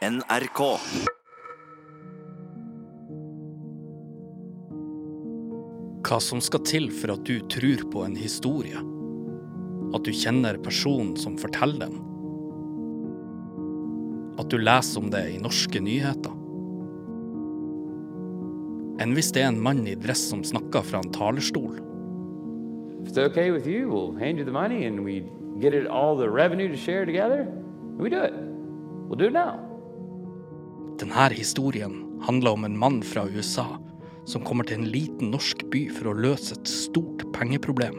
NRK. Hva som skal til for at du tror på en historie. At du kjenner personen som forteller den. At du leser om det i norske nyheter. Enn hvis det er en mann i dress som snakker fra en talerstol. If it's okay with you, we'll hand you the money and we get it all the revenue to share together. We do it. We'll do it now. Denne historien handler om en mann fra USA som kommer til en liten norsk by for å løse et stort pengeproblem.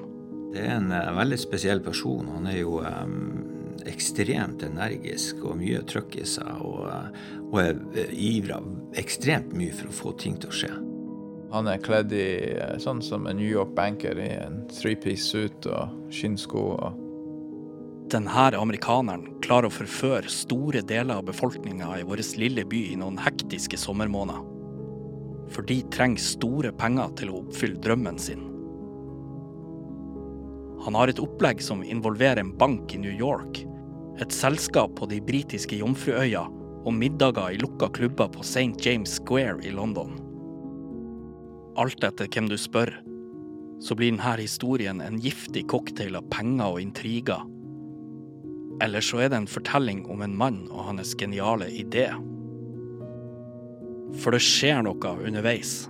Det er en eh, veldig spesiell person. Han er jo um, ekstremt energisk og mye trøkk i seg. Og, eh, og er ivra ekstremt mye for å få ting til å skje. Han er kledd i sånn som en New York banker i en three-piece suit og skinnsko. og Denne amerikaneren klarer å forføre store deler av befolkninga i vår lille by i noen hektiske sommermåneder. For de trenger store penger til å oppfylle drømmen sin. Han har et opplegg som involverer en bank i New York, et selskap på de britiske Jomfruøya og middager i lukka klubber på St. James Square i London. Alt etter hvem du spør, så blir denne historien en giftig cocktail av penger og intriger. Eller så er det en fortelling om en mann og hans geniale idé. For det skjer noe underveis.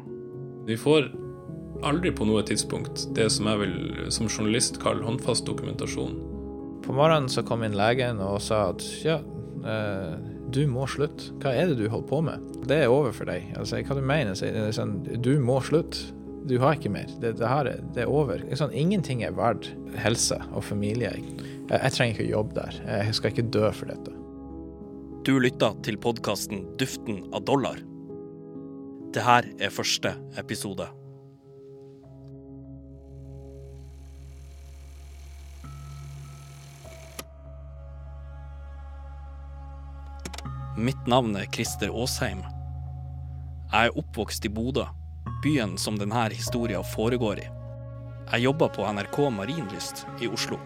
Vi får aldri på noe tidspunkt det som jeg vil som journalist kalle håndfast dokumentasjon. På morgenen så kom inn legen og sa at ja, eh, du må slutte. Hva er det du holder på med? Det er over for deg. Altså, hva du mener? Så er sånn, du må slutte. Du har ikke mer. Det, det her er, det er over. Det er sånn, ingenting er verdt helse og familie. Jeg, trenger ikke jobbe der. Jeg skal ikke dø for dette. Du lytter til podkasten Duften av dollar. Det her er første episode. Mitt navn er Christer Aasheim. Jeg er oppvokst i Bodø, byen som denne historien foregår i. Jeg jobber på NRK Marienlyst i Oslo.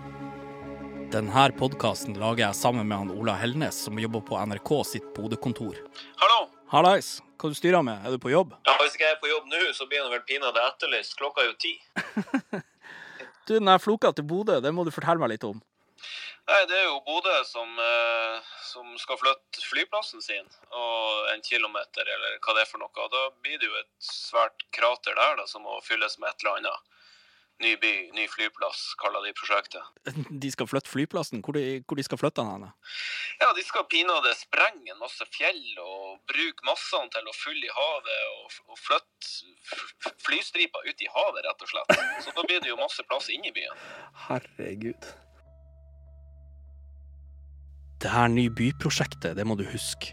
Denne podkasten lager jeg sammen med han Ola Helnes, som jobber på NRK sitt Bodø-kontor. Hallo. Hallais, hva du styrer med? Er du på jobb? Ja, Hvis ikke jeg er på jobb nå, så blir han vel pinadø etterlyst. Klokka er jo ti. Du, den der floka til Bodø, det må du fortelle meg litt om. Nei, Det er jo Bodø som, eh, som skal flytte flyplassen sin og en kilometer, eller hva det er for noe. Og Da blir det jo et svært krater der da, som må fylles med et eller annet. Ny by, ny flyplass, kaller de prosjektet. De skal flytte flyplassen. Hvor de, hvor de skal flytte den henne? Ja, de skal pinadø sprenge en masse fjell og bruke massene til å fylle i havet og, og flytte flystriper ut i havet, rett og slett. Så da blir det jo masse plass inne i byen. Herregud. Det her ny byprosjektet, det må du huske.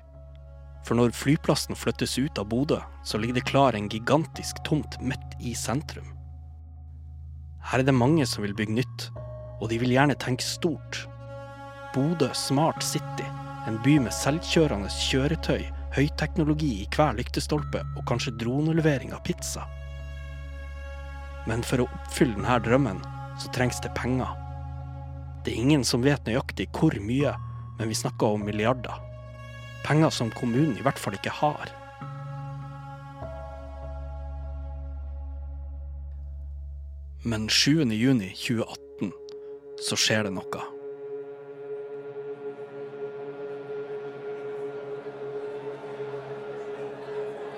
For når flyplassen flyttes ut av Bodø, så ligger det klar en gigantisk tomt midt i sentrum. Her er det mange som vil bygge nytt, og de vil gjerne tenke stort. Bodø Smart City, en by med selvkjørende kjøretøy, høyteknologi i hver lyktestolpe og kanskje dronelevering av pizza. Men for å oppfylle denne drømmen, så trengs det penger. Det er ingen som vet nøyaktig hvor mye, men vi snakker om milliarder. Penger som kommunen i hvert fall ikke har. Men 7. juni 2018 så skjer det noe.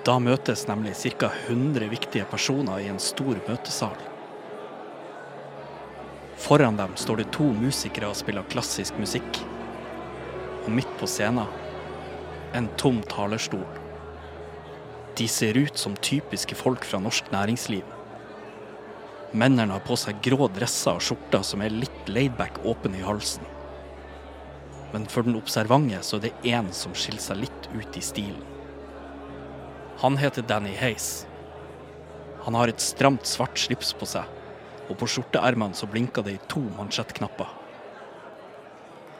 Da møtes nemlig ca. 100 viktige personer i en stor møtesal. Foran dem står det to musikere og spiller klassisk musikk. Og midt på scenen en tom talerstol. De ser ut som typiske folk fra norsk næringsliv. Mennene har på seg grå dresser og skjorter som er litt laidback åpne i halsen. Men for den observante så er det én som skiller seg litt ut i stilen. Han heter Danny Hays. Han har et stramt svart slips på seg, og på skjorteermene så blinker det i to mansjettknapper.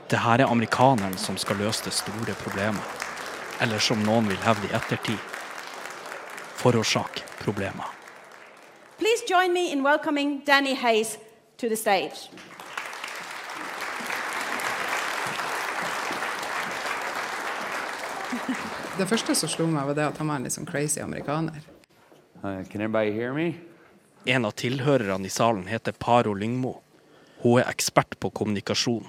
Det her er amerikaneren som skal løse det store problemet. Eller som noen vil hevde i ettertid forårsake problemer. Please join me in welcoming Danny Hayes to the stage. Det første som slo meg, var det at han var en litt sånn crazy amerikaner. Uh, can everybody hear me? En av tilhørerne i salen heter Paro Lyngmo. Hun er ekspert på kommunikasjon.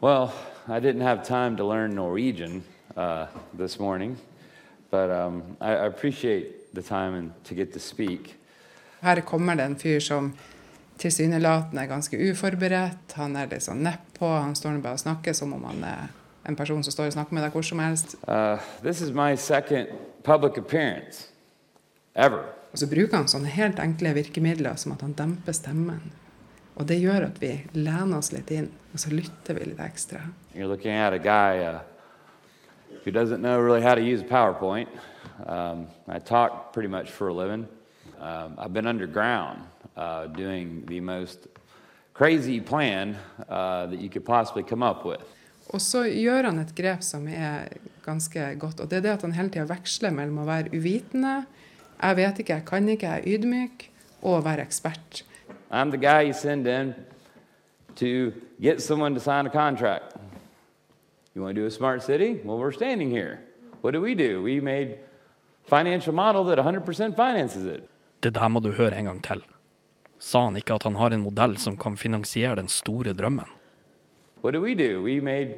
Well, I didn't have time to learn Norwegian uh, this morning, but um, I, I appreciate the time and to get to speak. Her kommer det en fyr som tilsynelatende er ganske uforberedt. Han er litt sånn nedpå. Han står bare og snakker som om han er en person som står og snakker med deg hvor som helst. Uh, this is my second public. Og så bruker han sånne helt enkle virkemidler som at han demper stemmen. Og det gjør at vi lener oss litt inn, og så lytter vi litt ekstra. You're looking at a guy uh, who doesn't know really how to use PowerPoint. Um, I talk pretty much for a living. Um, I've been underground uh, doing the most crazy plan uh, that you could possibly come up with. Og så gjør han et grep som er ganske godt, og det er det at han hele tida veksler mellom å være uvitende, jeg vet ikke, jeg kan ikke, jeg er ydmyk, og å være ekspert. I'm the guy you send in to get someone to sign a contract. You want to do a smart city? Well, we're standing here. What do we do? We made financial model that 100% finances it. Det der må du høre en gang til. Sa han ikke at han har en modell som kan finansiere den store drømmen? What do we do? We made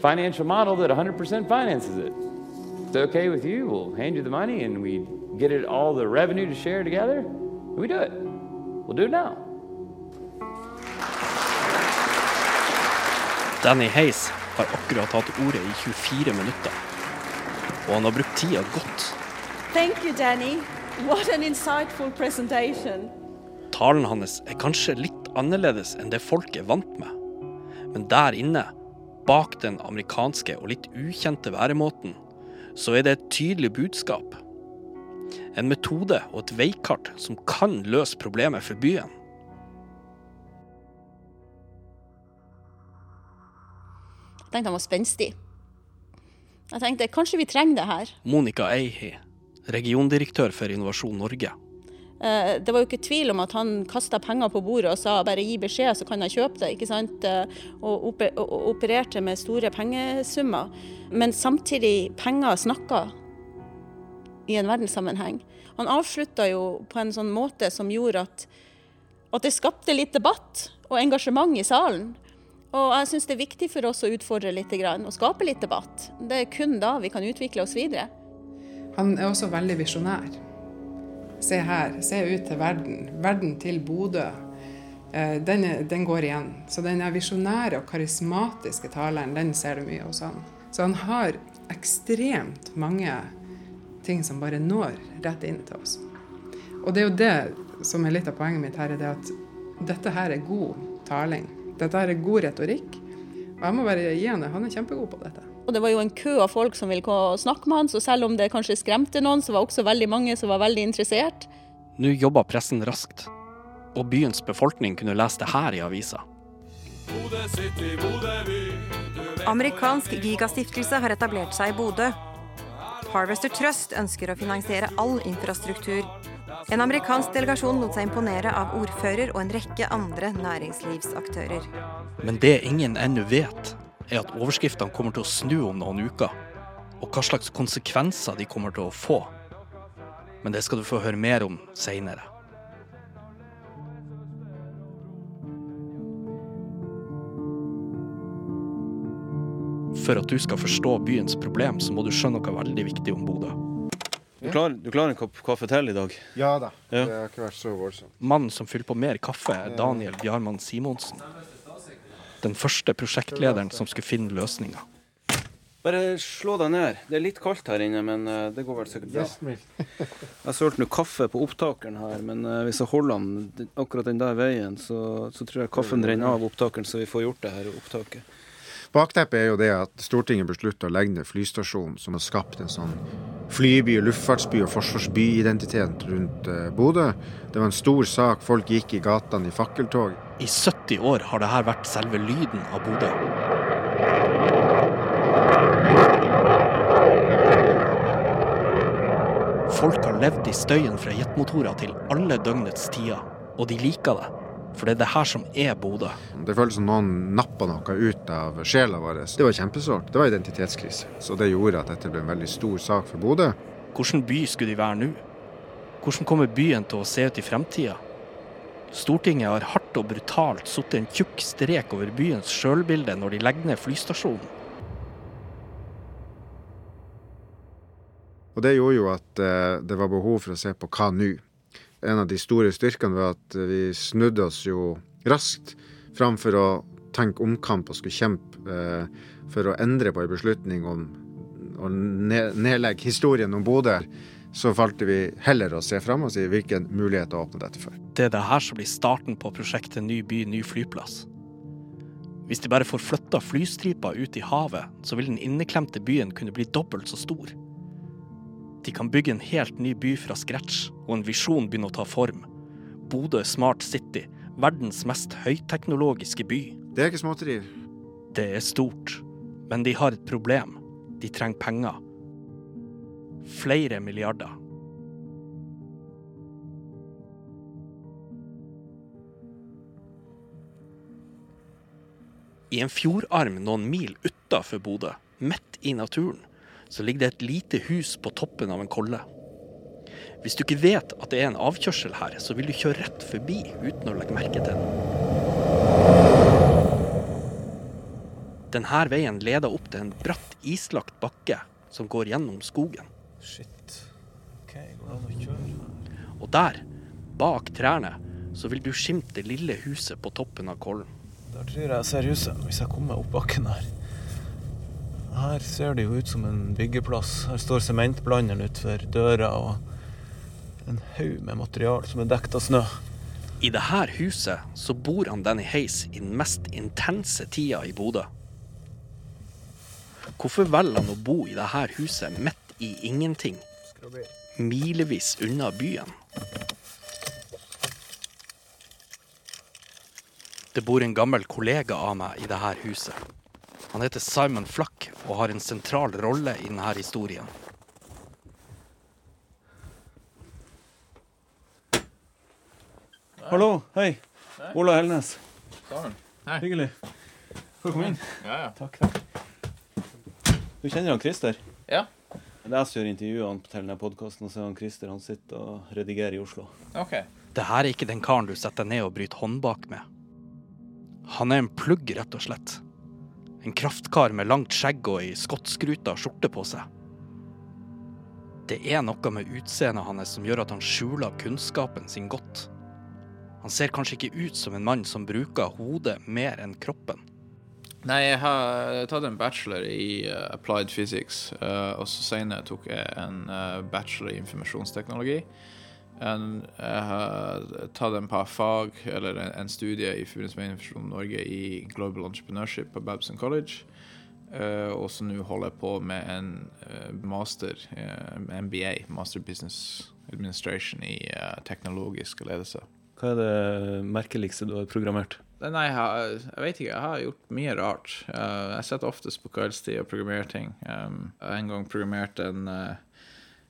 financial model that 100% finances it. It's okay with you, we'll hand you the money and we get it all the revenue to share together. We do it. We'll do it now. Danny Hayes har akkurat hatt ordet i 24 minutter. Og han har brukt tida godt. Thank you, Danny. What an insightful presentation. Talen hans er kanskje litt annerledes enn det folk er vant med. Men der inne, bak den amerikanske og litt ukjente væremåten, så er det et tydelig budskap. En metode og et veikart som kan løse problemet for byen. Tenkte han var spenstig. Jeg tenkte kanskje vi trenger det her. Monica Eihi, regiondirektør for Innovasjon Norge. Eh, Det var jo ikke tvil om at han kasta penger på bordet og sa bare gi beskjed, så kan jeg kjøpe det. ikke sant? Eh, Og opererte med store pengesummer. Men samtidig, penger snakka i en verdenssammenheng. Han avslutta jo på en sånn måte som gjorde at, at det skapte litt debatt og engasjement i salen. Og jeg syns det er viktig for oss å utfordre litt og skape litt debatt. Det er kun da vi kan utvikle oss videre. Han er også veldig visjonær. Se her, se ut til verden. Verden til Bodø. Eh, Den, den går igjen. Så den visjonære og karismatiske taleren, den ser du mye hos han. Så han har ekstremt mange ting som bare når rett inn til oss. Og det er jo det som er litt av poenget mitt her, er det at dette her er god taling. Dette her er god retorikk. Og jeg må bare gi henne, han er kjempegod på dette. Og det var jo en kø av folk som ville snakke med han, så selv om det kanskje skremte noen, så var også veldig mange som var veldig interessert. Nå jobber pressen raskt, og byens befolkning kunne lese det her i avisa. Amerikansk gigastiftelse har etablert seg i Bodø. Harvester Trust ønsker å finansiere all infrastruktur. En amerikansk delegasjon lot seg imponere av ordfører og en rekke andre næringslivsaktører. Men det ingen ennå vet, er at overskriftene kommer til å snu om noen uker. Og hva slags konsekvenser de kommer til å få. Men det skal du få høre mer om seinere. For at du skal forstå byens problem, så må du skjønne noe veldig viktig om Bodø. Du klarer, du klarer en kopp kaffe til i dag? Ja da. Ja. Det har ikke vært så voldsomt. Mannen som fyller på mer kaffe, er Daniel Bjarmann Simonsen. Den første prosjektlederen som skulle finne løsninga. Bare slå deg ned. Det er litt kaldt her inne, men eh, det går vel sikkert bra. Jeg sølte nå kaffe på opptakeren her, men eh, hvis jeg holder den akkurat den der veien, så, så tror jeg kaffen renner av opptakeren, så vi får gjort det her opptaket. Bakteppet er jo det at Stortinget beslutta å legge ned flystasjonen, som har skapt en sånn flyby, luftfartsby og forsvarsbyidentitet rundt eh, Bodø. Det var en stor sak. Folk gikk i gatene i fakkeltog. I 70 år har dette vært selve lyden av Bodø. Folk har levd i støyen fra jetmotorer til alle døgnets tider, og de liker det. For det er det her som er Bodø. Det føles som noen nappa noe ut av sjela vår. Det var kjempesårt. Det var identitetskrise. Så det gjorde at dette ble en veldig stor sak for Bodø. Hvilken by skulle de være nå? Hvordan kommer byen til å se ut i fremtida? Stortinget har hardt og brutalt satt en tjukk strek over byens sjølbilde når de legger ned flystasjonen. Og det gjorde jo at eh, det var behov for å se på hva nå. En av de store styrkene var at vi snudde oss jo raskt framfor å tenke omkamp og skulle kjempe eh, for å endre på en beslutning om å nedlegge historien om Bodø. Så valgte vi heller å se fram og si hvilken mulighet å åpne dette for. Det er det her som blir starten på prosjektet Ny by, ny flyplass. Hvis de bare får flytta flystripa ut i havet, så vil den inneklemte byen kunne bli dobbelt så stor. De kan bygge en helt ny by fra scratch, og en visjon begynner å ta form. Bodø Smart City, verdens mest høyteknologiske by. Det er ikke småtterier. Det er stort, men de har et problem. De trenger penger. Flere milliarder. I en fjordarm noen mil utafor Bodø, midt i naturen, så ligger det et lite hus på toppen av en kolle. Hvis du ikke vet at det er en avkjørsel her, så vil du kjøre rett forbi uten å legge merke til den. Denne veien leder opp til en bratt, islagt bakke som går gjennom skogen. Shit. OK, går det an å kjøre? Og der, bak trærne, så vil du skimte det lille huset på toppen av kollen. Der tror jeg jeg ser huset, hvis jeg kommer opp bakken her. Her ser det jo ut som en byggeplass. Her står sementblanderen utenfor døra og en haug med material som er dekt av snø. I dette huset så bor han Danny Hays i den mest intense tida i Bodø. Hvorfor velger han å bo i dette huset midt i ingenting? Milevis unna byen. Det bor en gammel kollega av meg i dette huset. Han heter Simon Flack og har en sentral rolle i denne historien. Hallo, hei. Ola Helnes. Hei. Hyggelig. Får du komme inn? Ja, ja. Takk, takk. Du kjenner han Christer? Ja. Det er jeg som gjør intervjuene til denne podkasten, og så er han Christer han sitter og redigerer i Oslo. OK. Det her er ikke den karen du setter deg ned og bryter håndbak med. Han er en plugg, rett og slett. En kraftkar med langt skjegg og ei skottskruta skjorte på seg. Det er noe med utseendet hans som gjør at han skjuler kunnskapen sin godt. Han ser kanskje ikke ut som en mann som bruker hodet mer enn kroppen. Nei, jeg har tatt en bachelor i uh, applied physics, uh, og så senere tok jeg en uh, bachelor i informasjonsteknologi. En, jeg har tatt en par fag, eller en, en studie i forbindelse med Innovasjon Norge i Global Entrepreneurship på Babson College. og så nå holder jeg på med en master, MBA, Master Business Administration, i teknologisk ledelse. Hva er det merkeligste du har programmert? Nei, jeg, har, jeg vet ikke. Jeg har gjort mye rart. Uh, jeg sitter oftest på kveldstid og programmerer ting. Um, jeg har en gang programmert en, uh,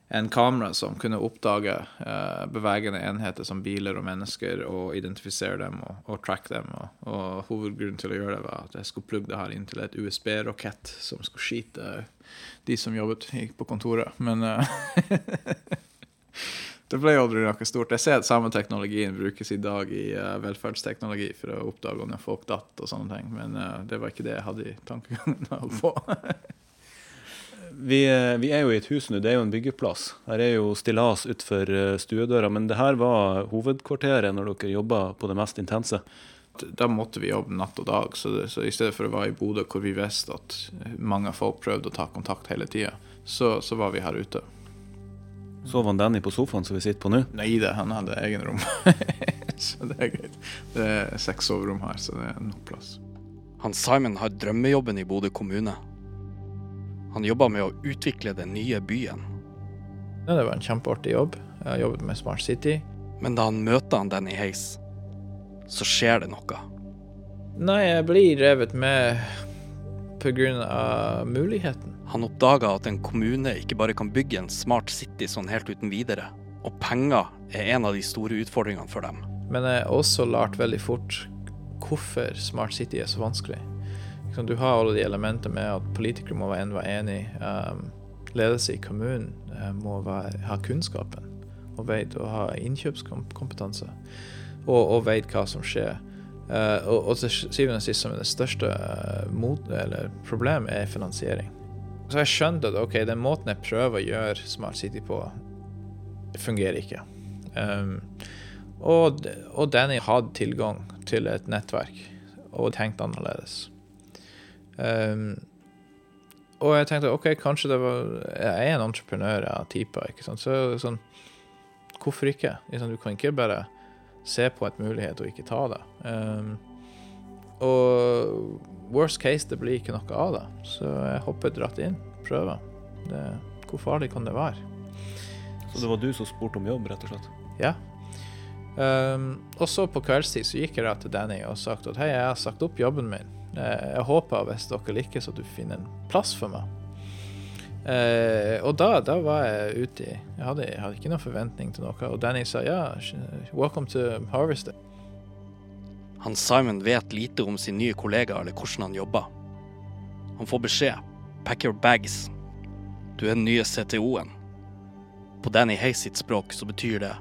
en kamera som kunne oppdage uh, bevegende enheter som biler og mennesker, og identifisere dem og, og track dem. Og, og, hovedgrunnen til å gjøre det var at jeg skulle plugge det her inn til et USB-rakett som skulle skyte de som jobbet på kontoret. Men det ble aldri noe stort. Jeg ser at samme teknologien brukes i dag i uh, velferdsteknologi for å oppdage om folk datt og sånne ting, men uh, det var ikke det jeg hadde i tankegangen på. Vi, vi, er jo i et hus nå, det er jo en byggeplass. Her er jo stillas utenfor stuedøra, men det her var hovedkvarteret når dere jobba på det mest intense? Da måtte vi jobbe natt og dag, så, det, så i stedet for å være i Bodø hvor vi visste at mange folk prøvde å ta kontakt hele tida, så, så var vi her ute. Sov han Danny på sofaen som vi sitter på nå? Nei da, han hadde egen rom. så det er greit. Det er seks soverom her, så det er nok plass. Han Simon har drømmejobben i Bodø kommune. Han jobber med å utvikle den nye byen. Det var en kjempeartig jobb. Jeg har jobbet med Smart City. Men da han møter han Danny Hays, så skjer det noe. Nei, jeg blir revet med pga. muligheten. Han oppdaga at en kommune ikke bare kan bygge en smart city sånn helt uten videre. Og penger er en av de store utfordringene for dem. Men jeg har også lært veldig fort hvorfor Smart City er så vanskelig. Du har alle de elementene med at politikere må være enig. Um, ledelse i kommunen uh, må være, ha kunnskapen og vet å ha innkjøpskompetanse. Og, og vet hva som skjer. Uh, og, og, til syvende og sist, som det største uh, mot, problemet, er finansiering. Så jeg skjønte at ok, den måten jeg prøver å gjøre Smart City på, fungerer ikke. Um, og, og Danny hadde tilgang til et nettverk og tenkte annerledes. Um, og jeg tenkte OK, kanskje det var Jeg er en entreprenør av typer, ikke sant. Så sånn Hvorfor ikke? Du kan ikke bare se på et mulighet og ikke ta det. Um, og worst case, det blir ikke noe av det. Så jeg hoppet rett inn. Prøver. Det, hvor farlig kan det være? Så det var du som spurte om jobb, rett og slett? Ja. Um, og så på kveldstid så gikk jeg da til Danny og sagt at hei, jeg har sagt opp jobben min. Jeg, jeg håper hvis dere liker, så du finner en plass for meg. Eh, og da, da, var jeg ute jeg hadde, jeg hadde, ikke noen forventning til noe. Og Danny sa ja, welcome to Harvest. Han Simon vet lite om sin nye kollega eller hvordan han jobber. Han får beskjed pack your bags. Du er den nye CTO-en. På Danny Hayes sitt språk så betyr det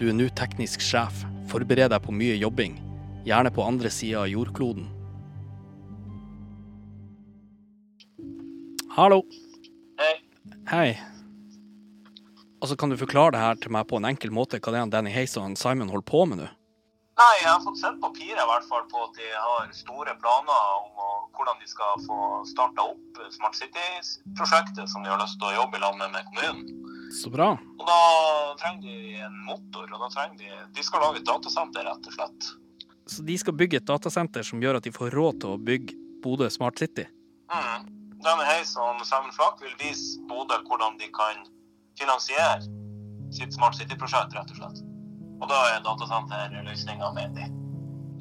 du er nå teknisk sjef, forbered deg på mye jobbing, gjerne på andre sida av jordkloden. Hallo. Hei. Hei. Altså, Kan du forklare det her til meg på en enkel måte, hva det er Danny Hayes og Simon holder på med nå? Nei, Jeg har fått sett papiret i hvert fall på at de har store planer om hvordan de skal få starta opp Smart City-prosjektet som de har lyst til å jobbe i lag med, med kommunen. Så bra. Og Da trenger de en motor, og da trenger de De skal lage et datasenter, rett og slett. Så de skal bygge et datasenter som gjør at de får råd til å bygge Bodø Smart City? Mm. Denne Hayes og Simon Flak vil vise Bodø hvordan de kan finansiere sitt Smart City-prosjekt, rett og slett. Og da er datasenterløsninga med de.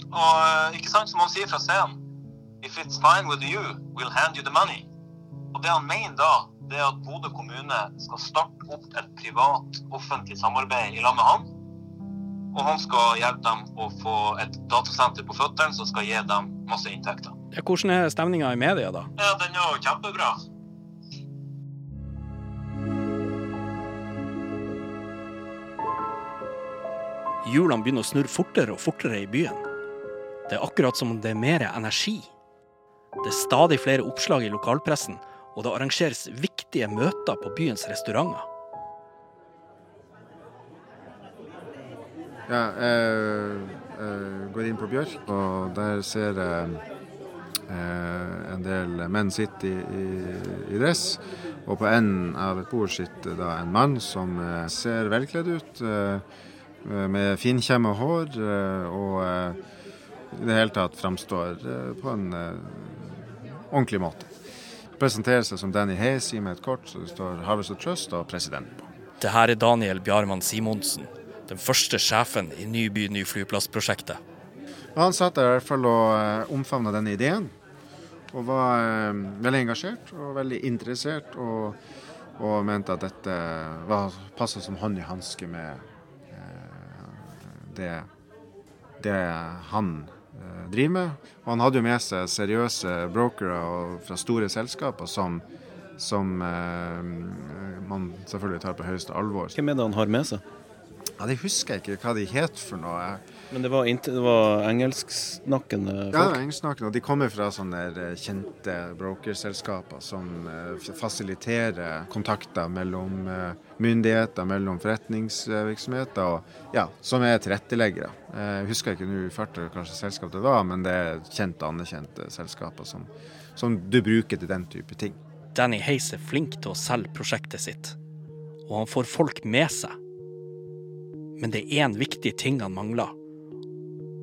Og eh, ikke sant, som han sier fra scenen If it's fine with you, we'll hand you the money. Og det han mener da, det er at Bodø kommune skal starte opp et privat-offentlig samarbeid i lag med han. Og han skal hjelpe dem å få et datasenter på føttene som skal gi dem masse inntekter. Ja, hvordan er stemninga i media, da? Ja, Den er jo kjempebra. Hjulene begynner å snurre fortere og fortere i byen. Det er akkurat som om det er mer energi. Det er stadig flere oppslag i lokalpressen, og det arrangeres viktige møter på byens restauranter. Ja, jeg, jeg går inn på Bjørk, og der ser jeg Eh, en del menn sitter i, i, i dress, og på enden av et bord sitter da en mann som eh, ser velkledd ut, eh, med finkjemma hår, og i det hele tatt framstår på en ordentlig måte. Presenterer seg som Danny Hayes, med et kort så det står Harvest of Trust og president på. Det her er Daniel Bjarmann Simonsen, den første sjefen i Nyby ny flyplass-prosjektet. Han satt der i hvert fall og omfavna denne ideen. Og var eh, veldig engasjert og veldig interessert, og, og mente at dette var passa som hånd i hanske med eh, det, det, han eh, driver med. Og han hadde jo med seg seriøse brokere fra store selskaper som, som eh, man selvfølgelig tar på høyeste alvor. Hvem er det han har med seg? Ja, Det husker jeg ikke hva de het for noe. Men det var, det var engelsksnakkende folk? Ja, engelsksnakkende. Og de kommer fra sånne eh, kjente brokerselskaper som eh, fasiliterer kontakter mellom eh, myndigheter, mellom forretningsvirksomheter, og ja, som er tilretteleggere. Jeg husker ikke nå i farta hvilket selskap det var, men det er kjente, anerkjente selskaper som, som du bruker til den type ting. Danny Hayes er flink til å selge prosjektet sitt, og han får folk med seg. Men det er én viktig ting han mangler.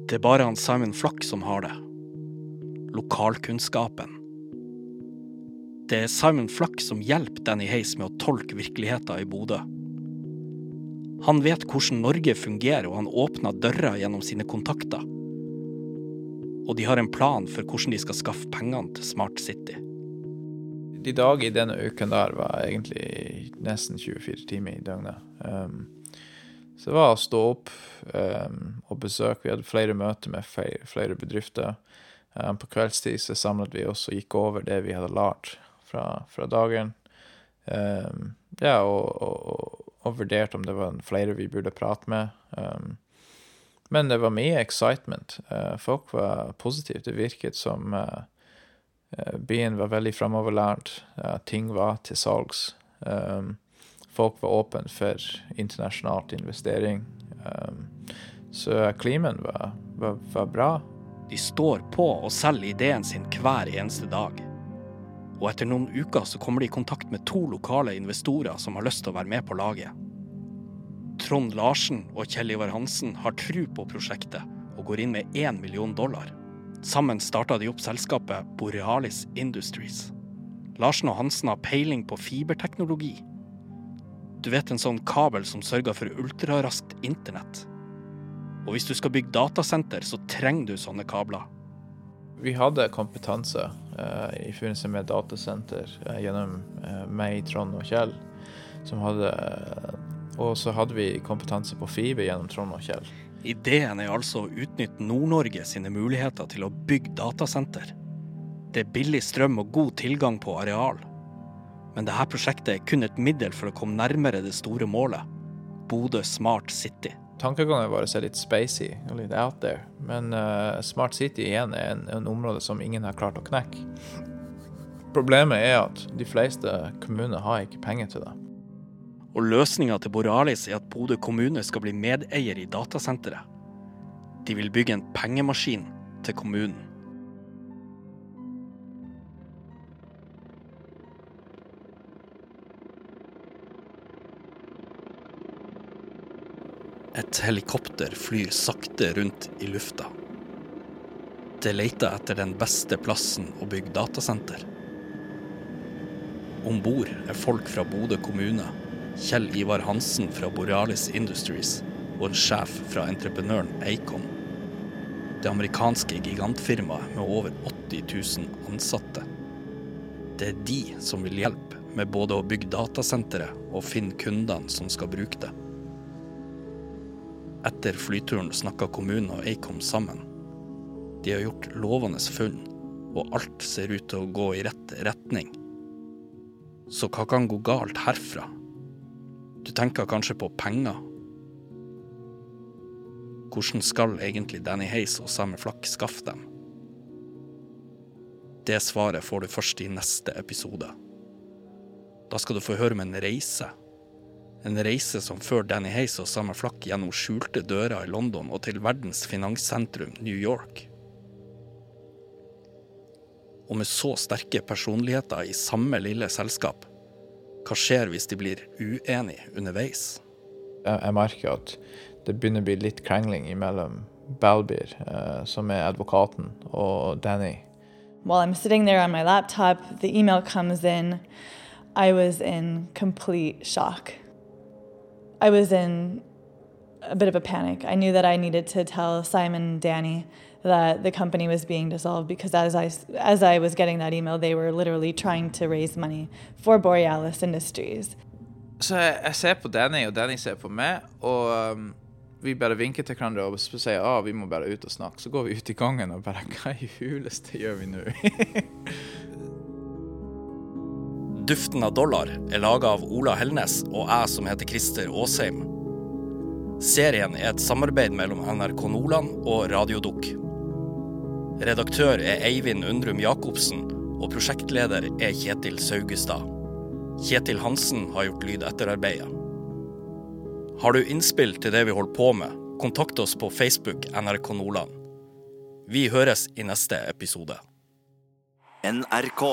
Det er bare han Simon Flakk som har det. Lokalkunnskapen. Det er Simon Flakk som hjelper Danny Hayes med å tolke virkeligheten i Bodø. Han vet hvordan Norge fungerer, og han åpner dører gjennom sine kontakter. Og de har en plan for hvordan de skal skaffe pengene til Smart City. De dager i denne uken der var egentlig nesten 24 timer i døgnet. Um, Så det var å stå opp um, og besøke. Vi hadde flere møter med flere bedrifter. Um, på kveldstid så samlet vi oss og gikk over det vi hadde lært fra, fra dagen. Um, ja, og, og, og, vurderte om det var flere vi burde prate med. Men det var mye excitement. Uh, folk var positive. Det virket som uh, byen var veldig framoverlært. Uh, ting var til salgs. Um, folk var åpne for internasjonalt investering. Um, så klimaet var, var, var, bra. De står på og selger ideen sin hver eneste dag. Og etter noen uker så kommer de i kontakt med to lokale investorer som har lyst til å være med på laget. Trond Larsen og Kjell Ivar Hansen har tru på prosjektet og går inn med én million dollar. Sammen starta de opp selskapet Borealis Industries. Larsen og Hansen har peiling på fiberteknologi du vet en sånn kabel som sørger for ultraraskt internett. Og hvis du skal bygge datasenter, så trenger du sånne kabler. Vi hadde kompetanse eh, i forbindelse med datasenter eh, gjennom eh, meg, Trond og Kjell. Som hadde, og så hadde vi kompetanse på fiber gjennom Trond og Kjell. Ideen er altså å utnytte Nord-Norge sine muligheter til å bygge datasenter. Det er billig strøm og god tilgang på areal. Men dette prosjektet er kun et middel for å komme nærmere det store målet Bodø Smart City. Tankegangen vår er litt spacey og litt out there, men uh, Smart City igjen er en, en, område som ingen har klart å knekke. Problemet er at de fleste kommuner har ikke penger til det. Og løsninga til Borealis er at Bodø kommune skal bli medeier i datasenteret. De vil bygge en pengemaskin til kommunen. Et helikopter flyr sakte rundt i lufta. Det leter etter den beste plassen å bygge datasenter. Om bord er folk fra Bodø kommune, Kjell Ivar Hansen fra Borealis Industries og en sjef fra entreprenøren Acon. Det amerikanske gigantfirmaet med over 80 000 ansatte. Det er de som vil hjelpe med både å bygge datasenteret og finne kundene som skal bruke det. Etter flyturen snakka kommunen og Acom sammen. De har gjort lovende funn, og alt ser ut til å gå i rett retning. Så hva kan gå galt herfra? Du tenker kanskje på penger? Hvordan skal egentlig Danny Hays og Samme Flakk skaffe dem? Det svaret får du først i neste episode. Da skal du få høre om en reise en reise som før Danny Hays og samme flakk gjennom skjulte dører i London og til verdens finanssentrum New York. Og med så sterke personligheter i samme lille selskap, hva skjer hvis de blir uenige underveis? Jeg, jeg merker at det begynner å bli litt krangling mellom Balbir, eh, som er advokaten, og Danny. While I'm sitting there on my laptop, the email comes in. I was in complete shock. I was in a bit of a panic. I knew that I needed to tell Simon and Danny that the company was being dissolved because as I, as I was getting that email, they were literally trying to raise money for Borealis Industries. Så jeg, jeg ser på Danny, og Danny ser på meg, og um, vi bare vinker til hverandre og sier ah, vi må bare ut og snakke. Så går vi ut i gangen og bare Hva i huleste gjør vi nå? Duften av dollar er laga av Ola Helnes og jeg som heter Christer Aasheim. Serien er et samarbeid mellom NRK Nordland og Radiodukk. Redaktør er Eivind Undrum Jacobsen, og prosjektleder er Kjetil Saugestad. Kjetil Hansen har gjort lydetterarbeidet. Har du innspill til det vi holder på med, kontakt oss på Facebook NRK Nordland. Vi høres i neste episode. NRK.